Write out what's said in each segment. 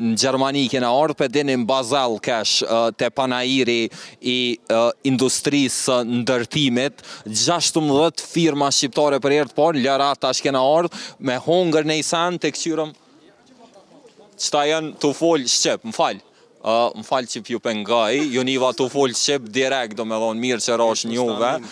Në Gjermani kena ardhur pe dini në Bazel kesh te panairi i industrisë së ndërtimit gjashtëmbëdhjetë firma shqiptare për herë të parë lëra tash kena ardhur me hongër naj sen ta kqyrim qta jan tu fol shqip mfal mfal që pju pengoj ju niva tu fol shqip direkt domethën mirë që rash n'juve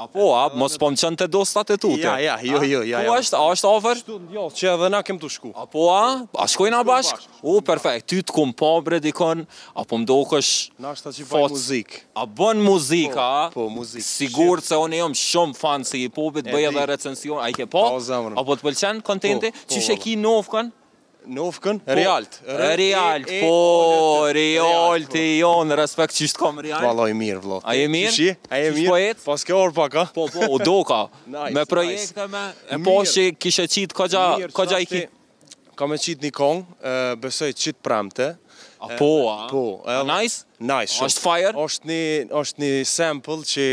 A po, a mos po m'qon te dostat e tute. Ja, ja, jo, jo, ja. Ku osht? A osht ofër? Shtu në djathë që edhe na kem t'shku. A po, a? A shkojna bashk? O, perfekt, ty të kom pa bre dikun, a po m'dokesh... Nashta që boj muzikë. A bon muzikë, a? Po, po, muzikë. Sigurë se unë jam shumë fan i hip-hopit, boj edhe recensione, a i ke pa? Po, zemrën. A po të pëlqen kontenti? Po, po, po. Qysh e ki nofkën? Nofkën, Rialt. Rialt, po, Rialti jonë, respekt qysh të kom Rialt. Valla i mirë, vlla. A je mirë? Qysh je? A je mirë? Po jetë? Po s'ke ardh pak a? Po, po, u doka. Me projekte me, e pash që kishe qitë, kogja, kogja i ki. Kam me qitë një kongë, besoj qitë premte. A po, a? Po. A nice? Nice, shumë. A osht fire? Osht një, osht një sample që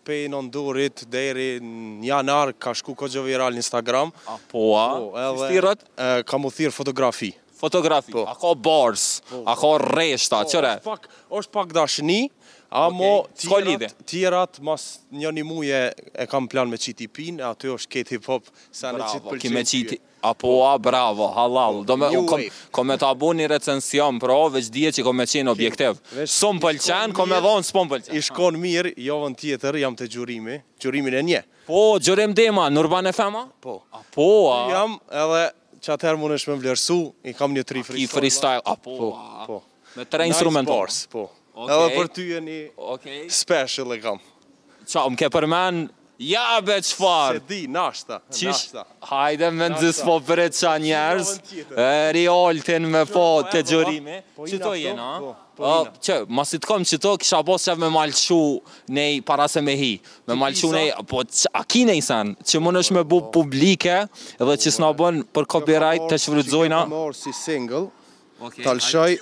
Pej nandorit deri në janar ka shku kogja viral në Instagram. A po a? Si thirret? Ka m'u thirr fotografi. Fotografi. A ka bars, a ka rreshta, ç'o bre? Oshtë pak dashni, amo tjerat mas njo ni muje e kam plan me qit EP-në, aty oshtë krejt hip hop, sene që t'pëlqen. A po a bravo hallall do me kom kom me ta bo ni recension pra veç dihet që kom me qenë objektiv s'um pëlqen kom me thon s'po m'pëlqen. S'ka, mirë javën tjetër jam te Gëzimi Gëzimin e njeh. Po Gëzim Dema në Urban FM a? Po. A po a. Jam edhe që atëherë munesh me vlerësu i kam një tri freestyle. A ki freestyle a po a. Po po. Me tre instrumentale. Nice bars, po. Edhe për ty e një special e kam. Çka, më ke përmen? Ja, bre, çfar? S'e di, nashta, nashta. Hajde, me m'u nisë po pra qa njerëz, e Rialtin me pa te Gëzimi. Po, qëtu jena? Po, po, po Që, masi të kom qëtu, kisha pas qef me ma lshu nej para se me hi. Me ma lshu nej, po, a ki nej sen, që munesh me bu publike, edhe që s'na bën për copyright të shfrydzojna. Që ka me ardh si single, Ta lëshoj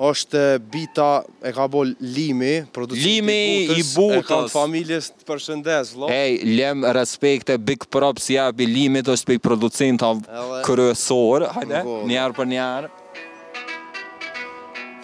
osht, bitin e ka bo Limi, producent i Butës, e kam familje, të përshëndes, vlla. Ej, Lim, respekte, big props ja jepi Limit, është prej producentave kryesor, hajde, njerë për njerë.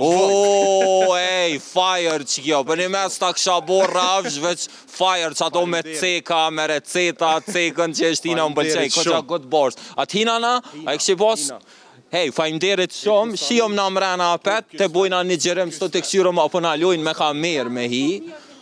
Uuuu, ej, fire ish kjo, po n'mes ta kisha bo rrafsh, veç fire ish ato me ceka, me receta, cekën që e shtina më pëlqej, kogja good bars. Hajt hina na, a e kështë i bos? Hej, faleminderit shumë, shihom na mrena apet, t'e bojna një xhirim, shtu t'e këqyrum a po na lojnë me kamer me hi.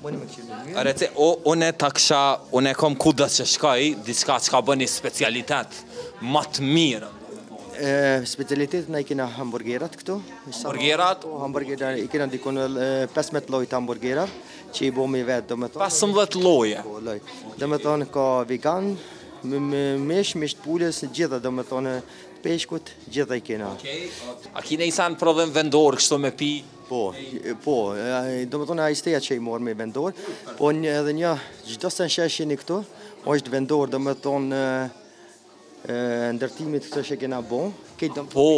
A je ti, o, unë t'a kisha, une kom kudo që shkoj, diçka që ka bo një specialitet, ma të mirë. E, specialitet ne i kena hamburgerat këtu. Hamburgerat? Po, hamburgerat, i kena diku në 15 lloje hamburgerat, që i bomi vetë, do me thonë. 15 lloje? Po, lloje. Do me thonë, ka vegan, me, me mish, mish të pulës, gjitha, do me thonë, peshkut, gjitha i kena. Okay, okay. A kine i sen prodhim vendor, kështu me pi? Po, po, do me thonë Ice Tea që e marrim me vendor, po një edhe një, gjithë se në sheshin një këtu, o është vendor, do me thonë, ndërtimin këtë që kena bo, këtë do më po,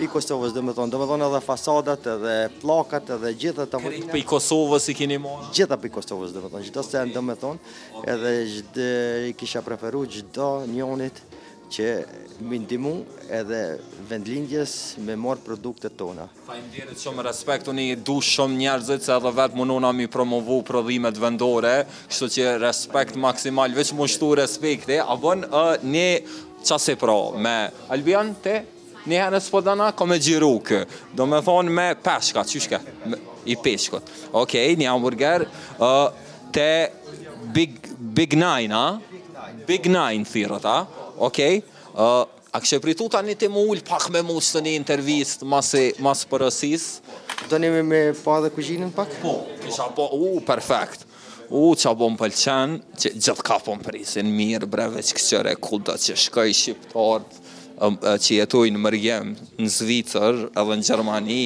i Kosovës, do me thonë, do me thonë edhe fasadat, edhe pllakat, edhe gjithë të vëtë. Këto prej Kosovës i keni marrë? Gjitha prej Kosovës, do me thonë, gjithsesi do me thonë, edhe gjithë i kisha preferu gjithë njënit, që me ndihmu edhe vendlindjes me marrë produktet tona. Faleminderit shumë respekt unë i du shumë njerëzit se edhe vetë munona m'i promovu prodhimet vendore kështu që respekt maksimal veç mu shtu respekti a bën ë një qasi pra me Albion de njëherë s'po dona ka me xhiru, ky do me thonë me peshka qysh ke i peshkut ok një hamburger ë te big big nine a big nine thirët a ok ë A kishe pritu tani ti me u ul pak me mu në një intervistë mas mas porosisë? Doni me me pa edhe kuzhinën pak? Po, kisha po, u uh, perfekt. U uh, ça po më pëlqen, që gjithë ka po më presin mirë, bre veç këqëre kudo që shkoj shqiptarët që jetojnë n'mërgim në Zvicër edhe në Gjermani,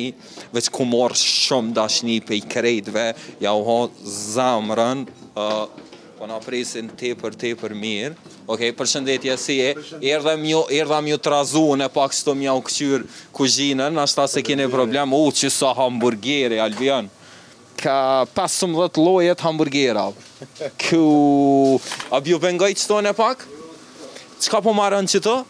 veç kom marrë shumë dashni prej krejtve, jau ha zemrën, uh, Po na presin tepër tepër mirë. Okej, përshëndetje, si je? Erdhëm ju, erdhëm ju trazun e pak që me jau këqyr kuzhinën, nashta s'e keni problem, u, qe sa hamburgeri, Albion, ka 15 lloje t'hamburgera, ku, a ju pengoj qëtu ne pak? Çka po maron qëto?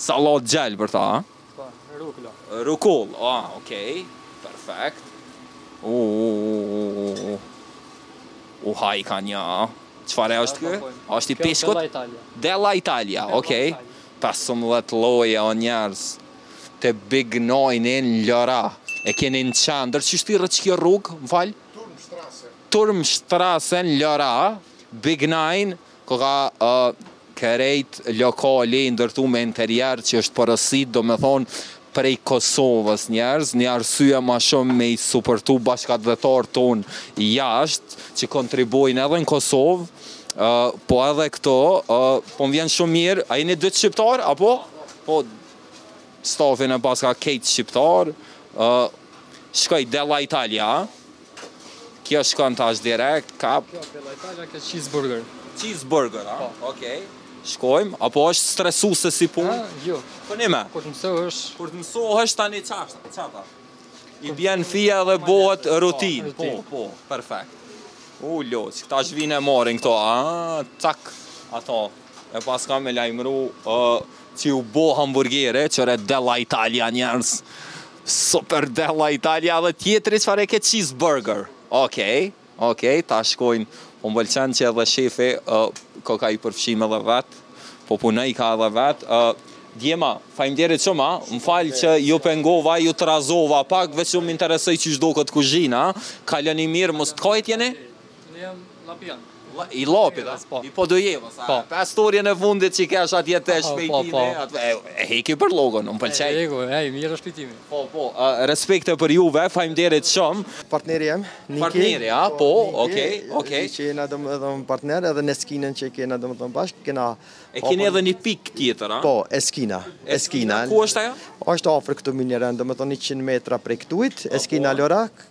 Sallatë gjelbërta, a? Po, rukola. Rukola, ah, okej, okay. perfekt. U, u, u, u, u, u. U haj ka një, a? Çfarë është ky? Po, po, është i peshkut? Della Italia. Della Italia, okej. Okay. 15 lloje o njerëz. Te big nine e në Lörrach. E keni në qendër, qysh thirret kjo rrugë, më fal? Turmstrasse. Turmstrasse, Lörrach. Big nine, Ku krejt lokali i ndërtu me interier që është porosit domethënë prej Kosovës njerëz, një arsye ma shumë me i suportu bashkatdhetarët tonë jashtë që kontribujnë edhe në Kosovë po edhe këtu po më vjen shumë mirë, a jeni t'dytë shqiptarë apo? Po stafin e paska krejt shqiptarë shkoj della Italia a? Kjo shkon tash direkt, kap. Kjo Bella Italia, kjo cheeseburger. Cheeseburger, a? Po. Okej. Shkojmë, a po është stresuese si punë? Ah, jo. Po një me. Kur të mësohesh, kur të mësohesh tani çfarë? Çfarë? I bjen fijes dhe bëhet rutinë. Po, po, perfekt. U loç, tash vijnë e marrin këto. Ah, cak. Ato E paskam me lajmëru ë që u bo hamburgere, qyre Bella Italia njerëz. Super Bella Italia dhe tjetri çfarë e ke cheeseburger. Okej, okej, tash shkojnë. Po më pëlqen që edhe shefi ë ka ka i përfshim edhe vet. Po punojka edhe vet. Ë Djema, faleminderit shumë a. Më fal që ju pengova, ju trazova pak, veç unë më interesoi qysh do këtë kuzhinë a. Kaloni mirë, nga kah jeni? Unë jam llapjan. I Llapit, a? Po. I Podujevës, a? Po. Pashë storjen e fundit që i kesh atje te Shpejtimi, po, po. atë, e, e hekë, për logon, më pëlqej. E heki, e, mirë është Shpejtimi. Po, po, a, respekte për juve, faleminderit shumë. Partneri jem, Niki. Partneri, a? Po, po oke, okay, oke. Okay. Që jena domethënë partner, edhe në Eskinën që kena domethënë bashkë, kena... E keni edhe një pik tjetër, a? Po, Eskina. Eskina. Ku është ajo? është afër këtu minjeren, domethënë 100 metra prej këtuhit, Eskina Lörrach,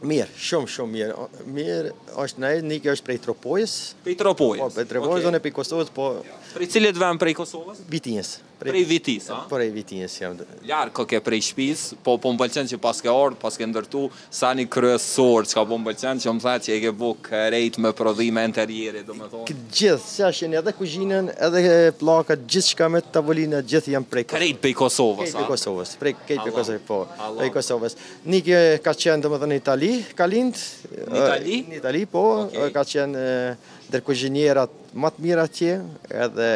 Mirë, shumë shumë mirë. Mirë, është në Ejnë, Niki është prej Tropojës. Prej Tropojës? Po, prej Tropojës, okay. unë jam prej Kosovës, po... Prej cilit vend prej Kosovës? Vitisë. Prej, prej Vitisë, a? Prej Vitisë, jam dhe. Larg koke prej shpis, po po m'pëlqen që paske ardhë, paske ndërtu, seni kryesor çka po m'pëlqen, që më tha që e ke bo krejt me prodhime enterieri, domethonë. Krejt gjithë, se ashtë jenë edhe kuzhinën, edhe pllakat, gjithçka me tavolinë, gjithë janë prej Kosovës. Krejt prej Kosovës, a? Krejt prej Kosovës, prej Kosovës, po, prej Kosovës. Niki ka qenë domethënë në Itali, ka lindë. Në Itali? Në Itali, po, ka qenë ndër kuzhinierat ma të mirë atje, edhe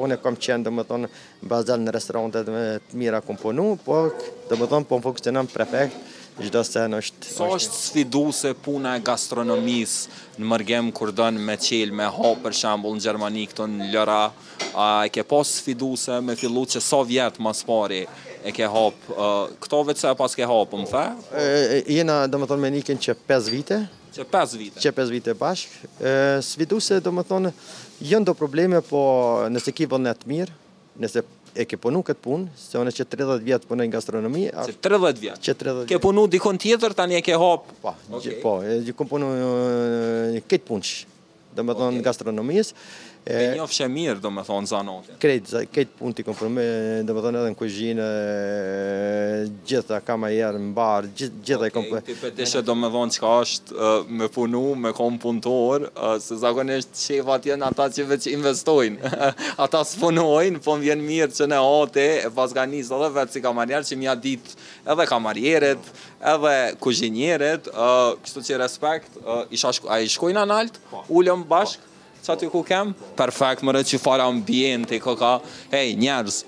unë kam qenë domethënë Bazel në restorantet ma të mira kom punu, po domethënë po funksionon perfekt, çdo sen është... Sa është sfiduese puna e gastronomisë në mërgim kur don me çel, me hap për shembull në Gjermani këtu në Lörrach? A e ke pas sfiduese me fillu qe sa vjet ma s'pari e ke hap këtu, vetë se e paske hapë më the? Jena domethënë me Nikin qe pesë vite. Qe pesë vite. Qe pesë vite bashk. Sfiduese domethënë janë do probleme, po nëse ke vullnet të mirë, nëse e ke punu këtë punë, se unë qe 30 vjetë punoj në gastronomi. Qe 30 vjetë? Qe 30 vjetë. Ke punu dikun tjetër, tani e ke hapë? Po, okay. po, e kom punu këtë punë. domethonë gastronomisë. E njofshe mirë, domethonë, zanatin. Krejt, krejt punt i kom provu, domethonë edhe në kuzhinë, gjitha kamarier në barë, gjitha i kom provu. Ti po e ditke domethonë çka është me punu, me kon punëtor, se zakonisht shefat jen ata që veç investojnë, ata s'punojnë, po m'vjen mirë që ni at e paska nisë edhe vetë si kamarier, që m'ja dit edhe kamarierit, Edhe kuzhinierët, kështu që respekt, a shkojmë nalt, po. ulem bashkë, po. qaty ku kem, perfekt, kqyrni çfarë ambienti koka, hej, njerës,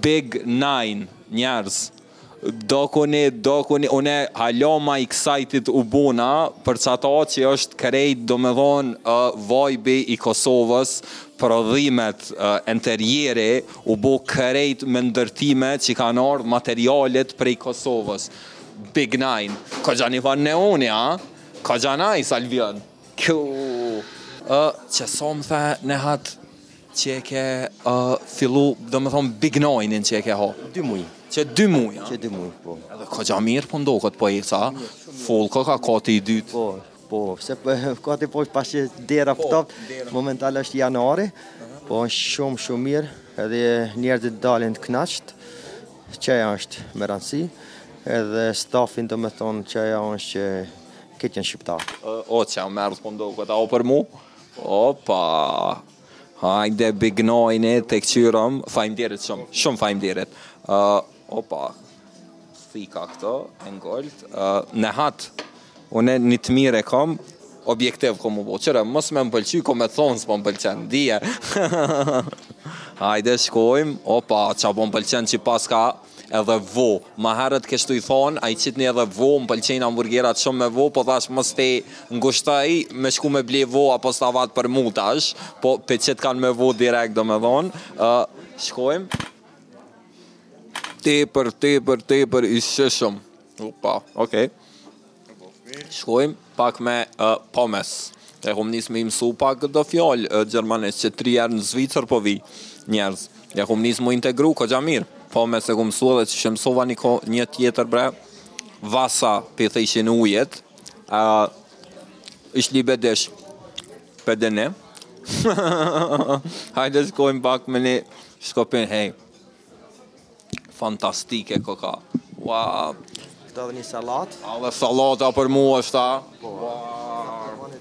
Big Nine, njerës, dokuni, dokuni, unë haloma i kësajtit u buna, për qato që është krejt, domethonë, uh, vajbi i Kosovës, prodhimet, uh, enterieri, U bo krejt me ndërtime që kanë ardhë materialet prej Kosovës. Big Nine. Kaxha ni far neoni, a? Ka gjanaj, Salvion. Kjo. Ë, që sa më the Nehat që e ke ë fillu, domethonë Big Nine-in që e ke hap. Dy muj. Që dy muj, a? Që dy muj, po. Edhe koxha mirë po m'doket po ecë, a? Full koka kati i dytë. Po. Po, se kati poshtë pas që dera po, pëtop, momentalisht është janari, po është shumë shumë mirë, edhe njerëzit dalin të knaqt, që e është me rëndësi, edhe stafin domethonë që e është që këtë janë shqiptarë. O, që janë mërë të pëndohë po këta o për mu? Opa, hajde Big Nine të kqyrim, faleminderit shumë, shumë faleminderit. Opa, thika këto, e ngollt, Nehat, unë një të mirë e kom, objektiv kom me u bo, kqyre, mos me më pëlqy, kom me thonë, s'po më pëlqen, dhije. Hajde, shkojmë, opa, qa po më pëlqen që paska, edhe vo, ma herët deshta me thonë, a i qitni edhe vo, më pëlqejnë hamburgerat shumë me vo, po thash, mos të ngushtoj, me shku me ble vo, apo s'ta ka për mu tash, po po e qitkan me vo direkt, domethonë, shkojmë, Tepër, tepër, tepër i shijshëm. Opa, okej. Okay. Shkojmë pak me uh, pomes. E kom nisë me i mësu pak do fjalë uh, gjermanisht, që tri herë në Zvicër po vij, njerëz. E kom nisë m'u integru, koxha mirë. Pomes e kom mësu edhe çka mësova një, një tjetër bre, Wasser, po i thojshin ujit, uh, Ich liebe dich për dashni. Hajde shkojmë pak me një shkopinj, hej. Fantastike koka. Ua. Këtu edhe një sallatë. A edhe sallata për mu është a. Po.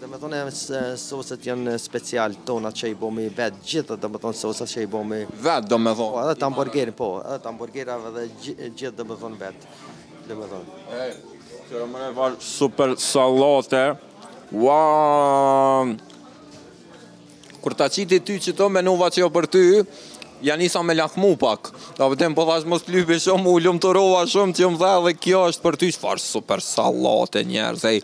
Domethonë se soset janë speciale tona që i bomi vetë gjithë, domethonë soset që i bomi... Vetë, domethonë. Po, edhe te hamburgeri, po, edhe të hamburgerave dhe gjithë, domethonë vetë. Domethonë. E, kqyrni çfarë super sallate. Wow! Kur ta qiti ty qeto menuva që o për ty, ia nisa me lakmu pak. T'vërtetën po thash mos lypi shumë, u lumturova shumë që më the edhe kjo është për ty çfarë super sallate, njerëz, hej.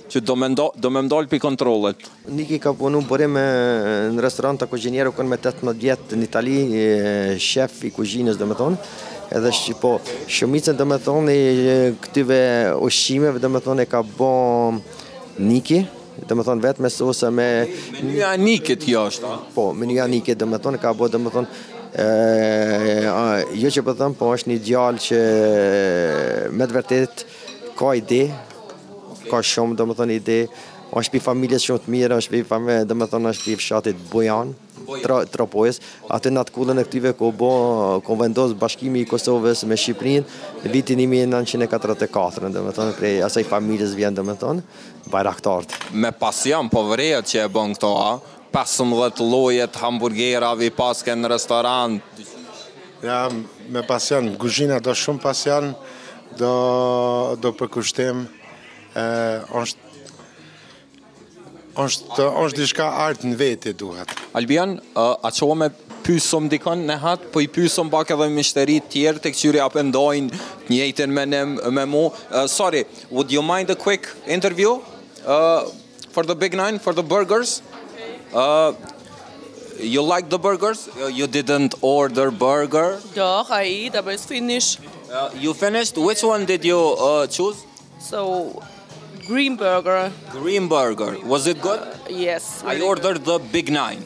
Që do me ndal, do me ndal pi kontrollet. Niki ka punu ma herët në restoranta kuzhinier, u kon me 18 vjet në Itali, shef i kuzhinës domethënë, edhe shqipo. Shumicën domethënë këtyve ushqimeve domethënë e ka bo Niki, domethonë vetë me sosë me... Menyja e Nikit jo është. Po, menyja e Nikit domethonë ka bo domethonë jo që po them, po është një djalë që me të vërtetë ka ide, ka shumë, domethonë, ide, është pi familje shumë të mirë, është pi familje, domethonë, është pi fshatit Bujan, Tropojës, aty në atë kullën e këtyve ku bo, ku vendos bashkimi i Kosovës me Shqipërinë, vitin 1944, domethonë, prej asaj familjes vjen, domethonë, bajraktarët. Me pasion, po vërehet që e bon këto, a? Pesëmbëdhjetë lloje të hamburgerave i paske në restorant. Ja me pasion, kuzhina do shumë pasion, do do përkushtim, ë është është është diçka art në veti duhet. Albion, ë a shkojmë me pysim dikon NEHAT, po i pysim pak edhe myshteritë tjerë të këqyri a po ndajnë të njëjtën mendim me mu. Sorry, would you mind a quick interview? for the big nine, for the burgers? Uh, you like the burgers? Uh, you didn't order burger? Dog, I eat, but it's finished. Yeah, uh, you finished. Which one did you choose? So green burger. Green burger. Was it good? Yes. I ordered the big nine.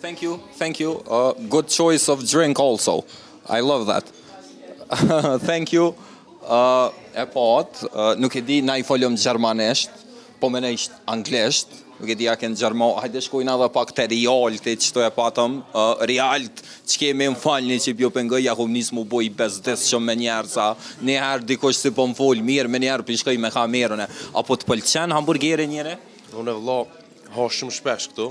Thank you, thank you. Uh, good choice of drink also. I love that. thank you. Uh, e po atë, uh, nuk e di, na i folëm gjermanesht, po me nejsht anglesht, nuk e di a kënë gjermo, hajde shkojmë edhe pak te Rialti që e patëm, uh, Rialt që kemi më falni që po ju pengoj, kom nisë me u bo i bezdisshëm që me njerë, sa njëherë dikush si po më folë mirë, me njerë për shkoj me kamerën e, a po të pëlqen hamburgeri njeri? Unë e vlo, ha shumë shpesh këtu,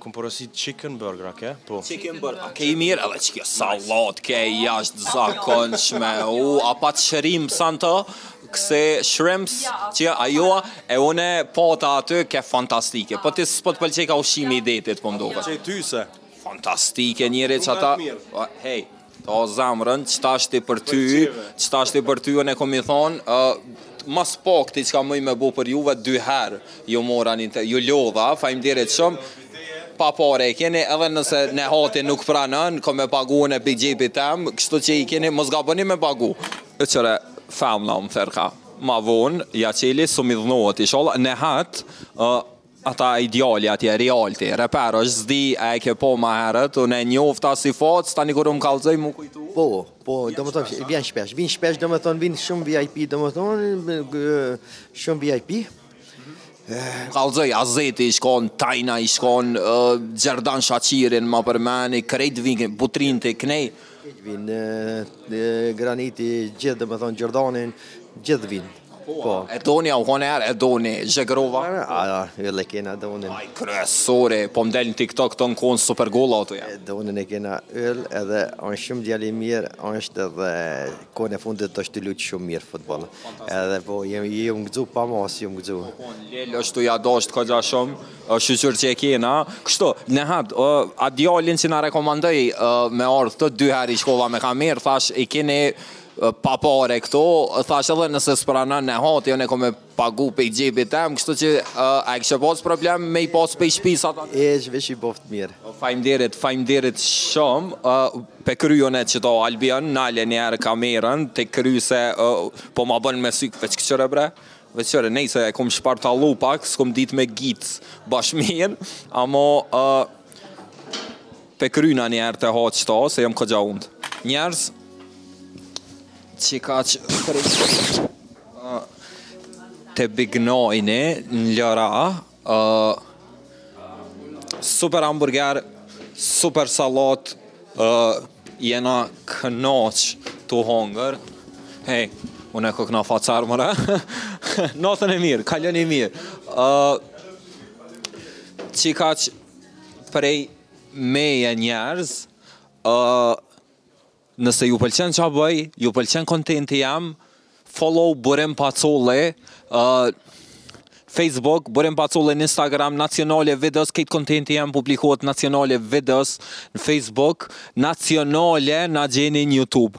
Kom porosit chicken burger, a ke? Po. Chicken burger, a ke i mirë? Edhe qekjo sallatë ke e jashtëzakonshme, u, a pat shrimpsa n'to, këso shrimps qajo e une pata aty ke fantastike. Po ti s'po të pëlqejka ushqimi i detit, po mdo. Pëlqej ty se. Fantastike njeri që ata... Hej, O zamrën, qeta është për ty, qeta është për ty, unë e kom me i thonë, maspak çka muj me bo për juve, dy herë ju mora n'intervistë, ju lodha, faleminderit shumë, pa pare i keni, edhe nëse Nehati nuk pranon, kom me pagu unë pi xhepit tem, kështu që i keni, mos gaboni me pagu. E kqyre, femna unë therka, ma vonë, ja çeli, së mi dhënohet, ishalla, Nehat, Ata ai djali atje Rialti, reper është s'di a e ke pa ma herët, unë e njofta si fytyrë, tani kur më kallxoi m'u kujtu. Po, po, domethënë vjen shpesh, vin shpesh domethënë vin shumë VIP domethënë shumë VIP. Më kallxoi Azeti, i shkon Tajna, i shkon Xherdan Shaqiri, ma përmeni, krejt vin Butrinti knej. Vin Graniti, gjithë domethënë Xherdanin, gjithë vin. Po. Edoni, a u konë erë, Edon Zhegrova? A, a, ju le kena Edonin. Aj, kresore, po më delin TikTok tu shënu super gola ato ja. Edonin e kena yll, edhe osht shumë djalë i mirë, osht edhe kohën e fundit osht tu lujtë shumë mirë futboll. Edhe po, jem, jem gëzu pa masë, jem gëzu. Po, në Lille është tu ja dhonë shumë, është qef që e kena. Kështu, Nehat, uh, a djalin që na rekomandoi uh, me ardhë te ti herë i shkova me kamerë, thash, i kem pa pare këta, thash edhe nëse s'pranon Nehati, jo unë kom me pagu pej xhepi tem, kështu që ai kish pas problem me i pas pej shpisë ata? E qebesa ju boft mirë. Faleminderit, faleminderit shumë, pe kryjmë e qeta Albion, nale niherë kamerën, t'e kryj se po ma bën merak, veç këqyre bre, veç këqyre, nejse e kom shpartalu pak, s'kom dit me gjet bash mirë, amo, Pe kryna një herë t'e ha qeta se jam goxha unt. Njerëz qikaq për këtë epizod n'Lora uh, super hamburger super sallatë uh, jena kënaq tu hongër hej unë e kom knaq hala more natën e mirë kaloni mirë uh, Qikaq prej meje njerëz, ë nëse ju pëlqen çka boj, ju pëlqen kontenti jem, follow Burim Pacolli, ë Facebook Burim Pacolli, në Instagram Nacionale Videos, krejt kontenti jem publikohet Nacionale Videos, në Facebook Nacionale na gjeni në Youtube.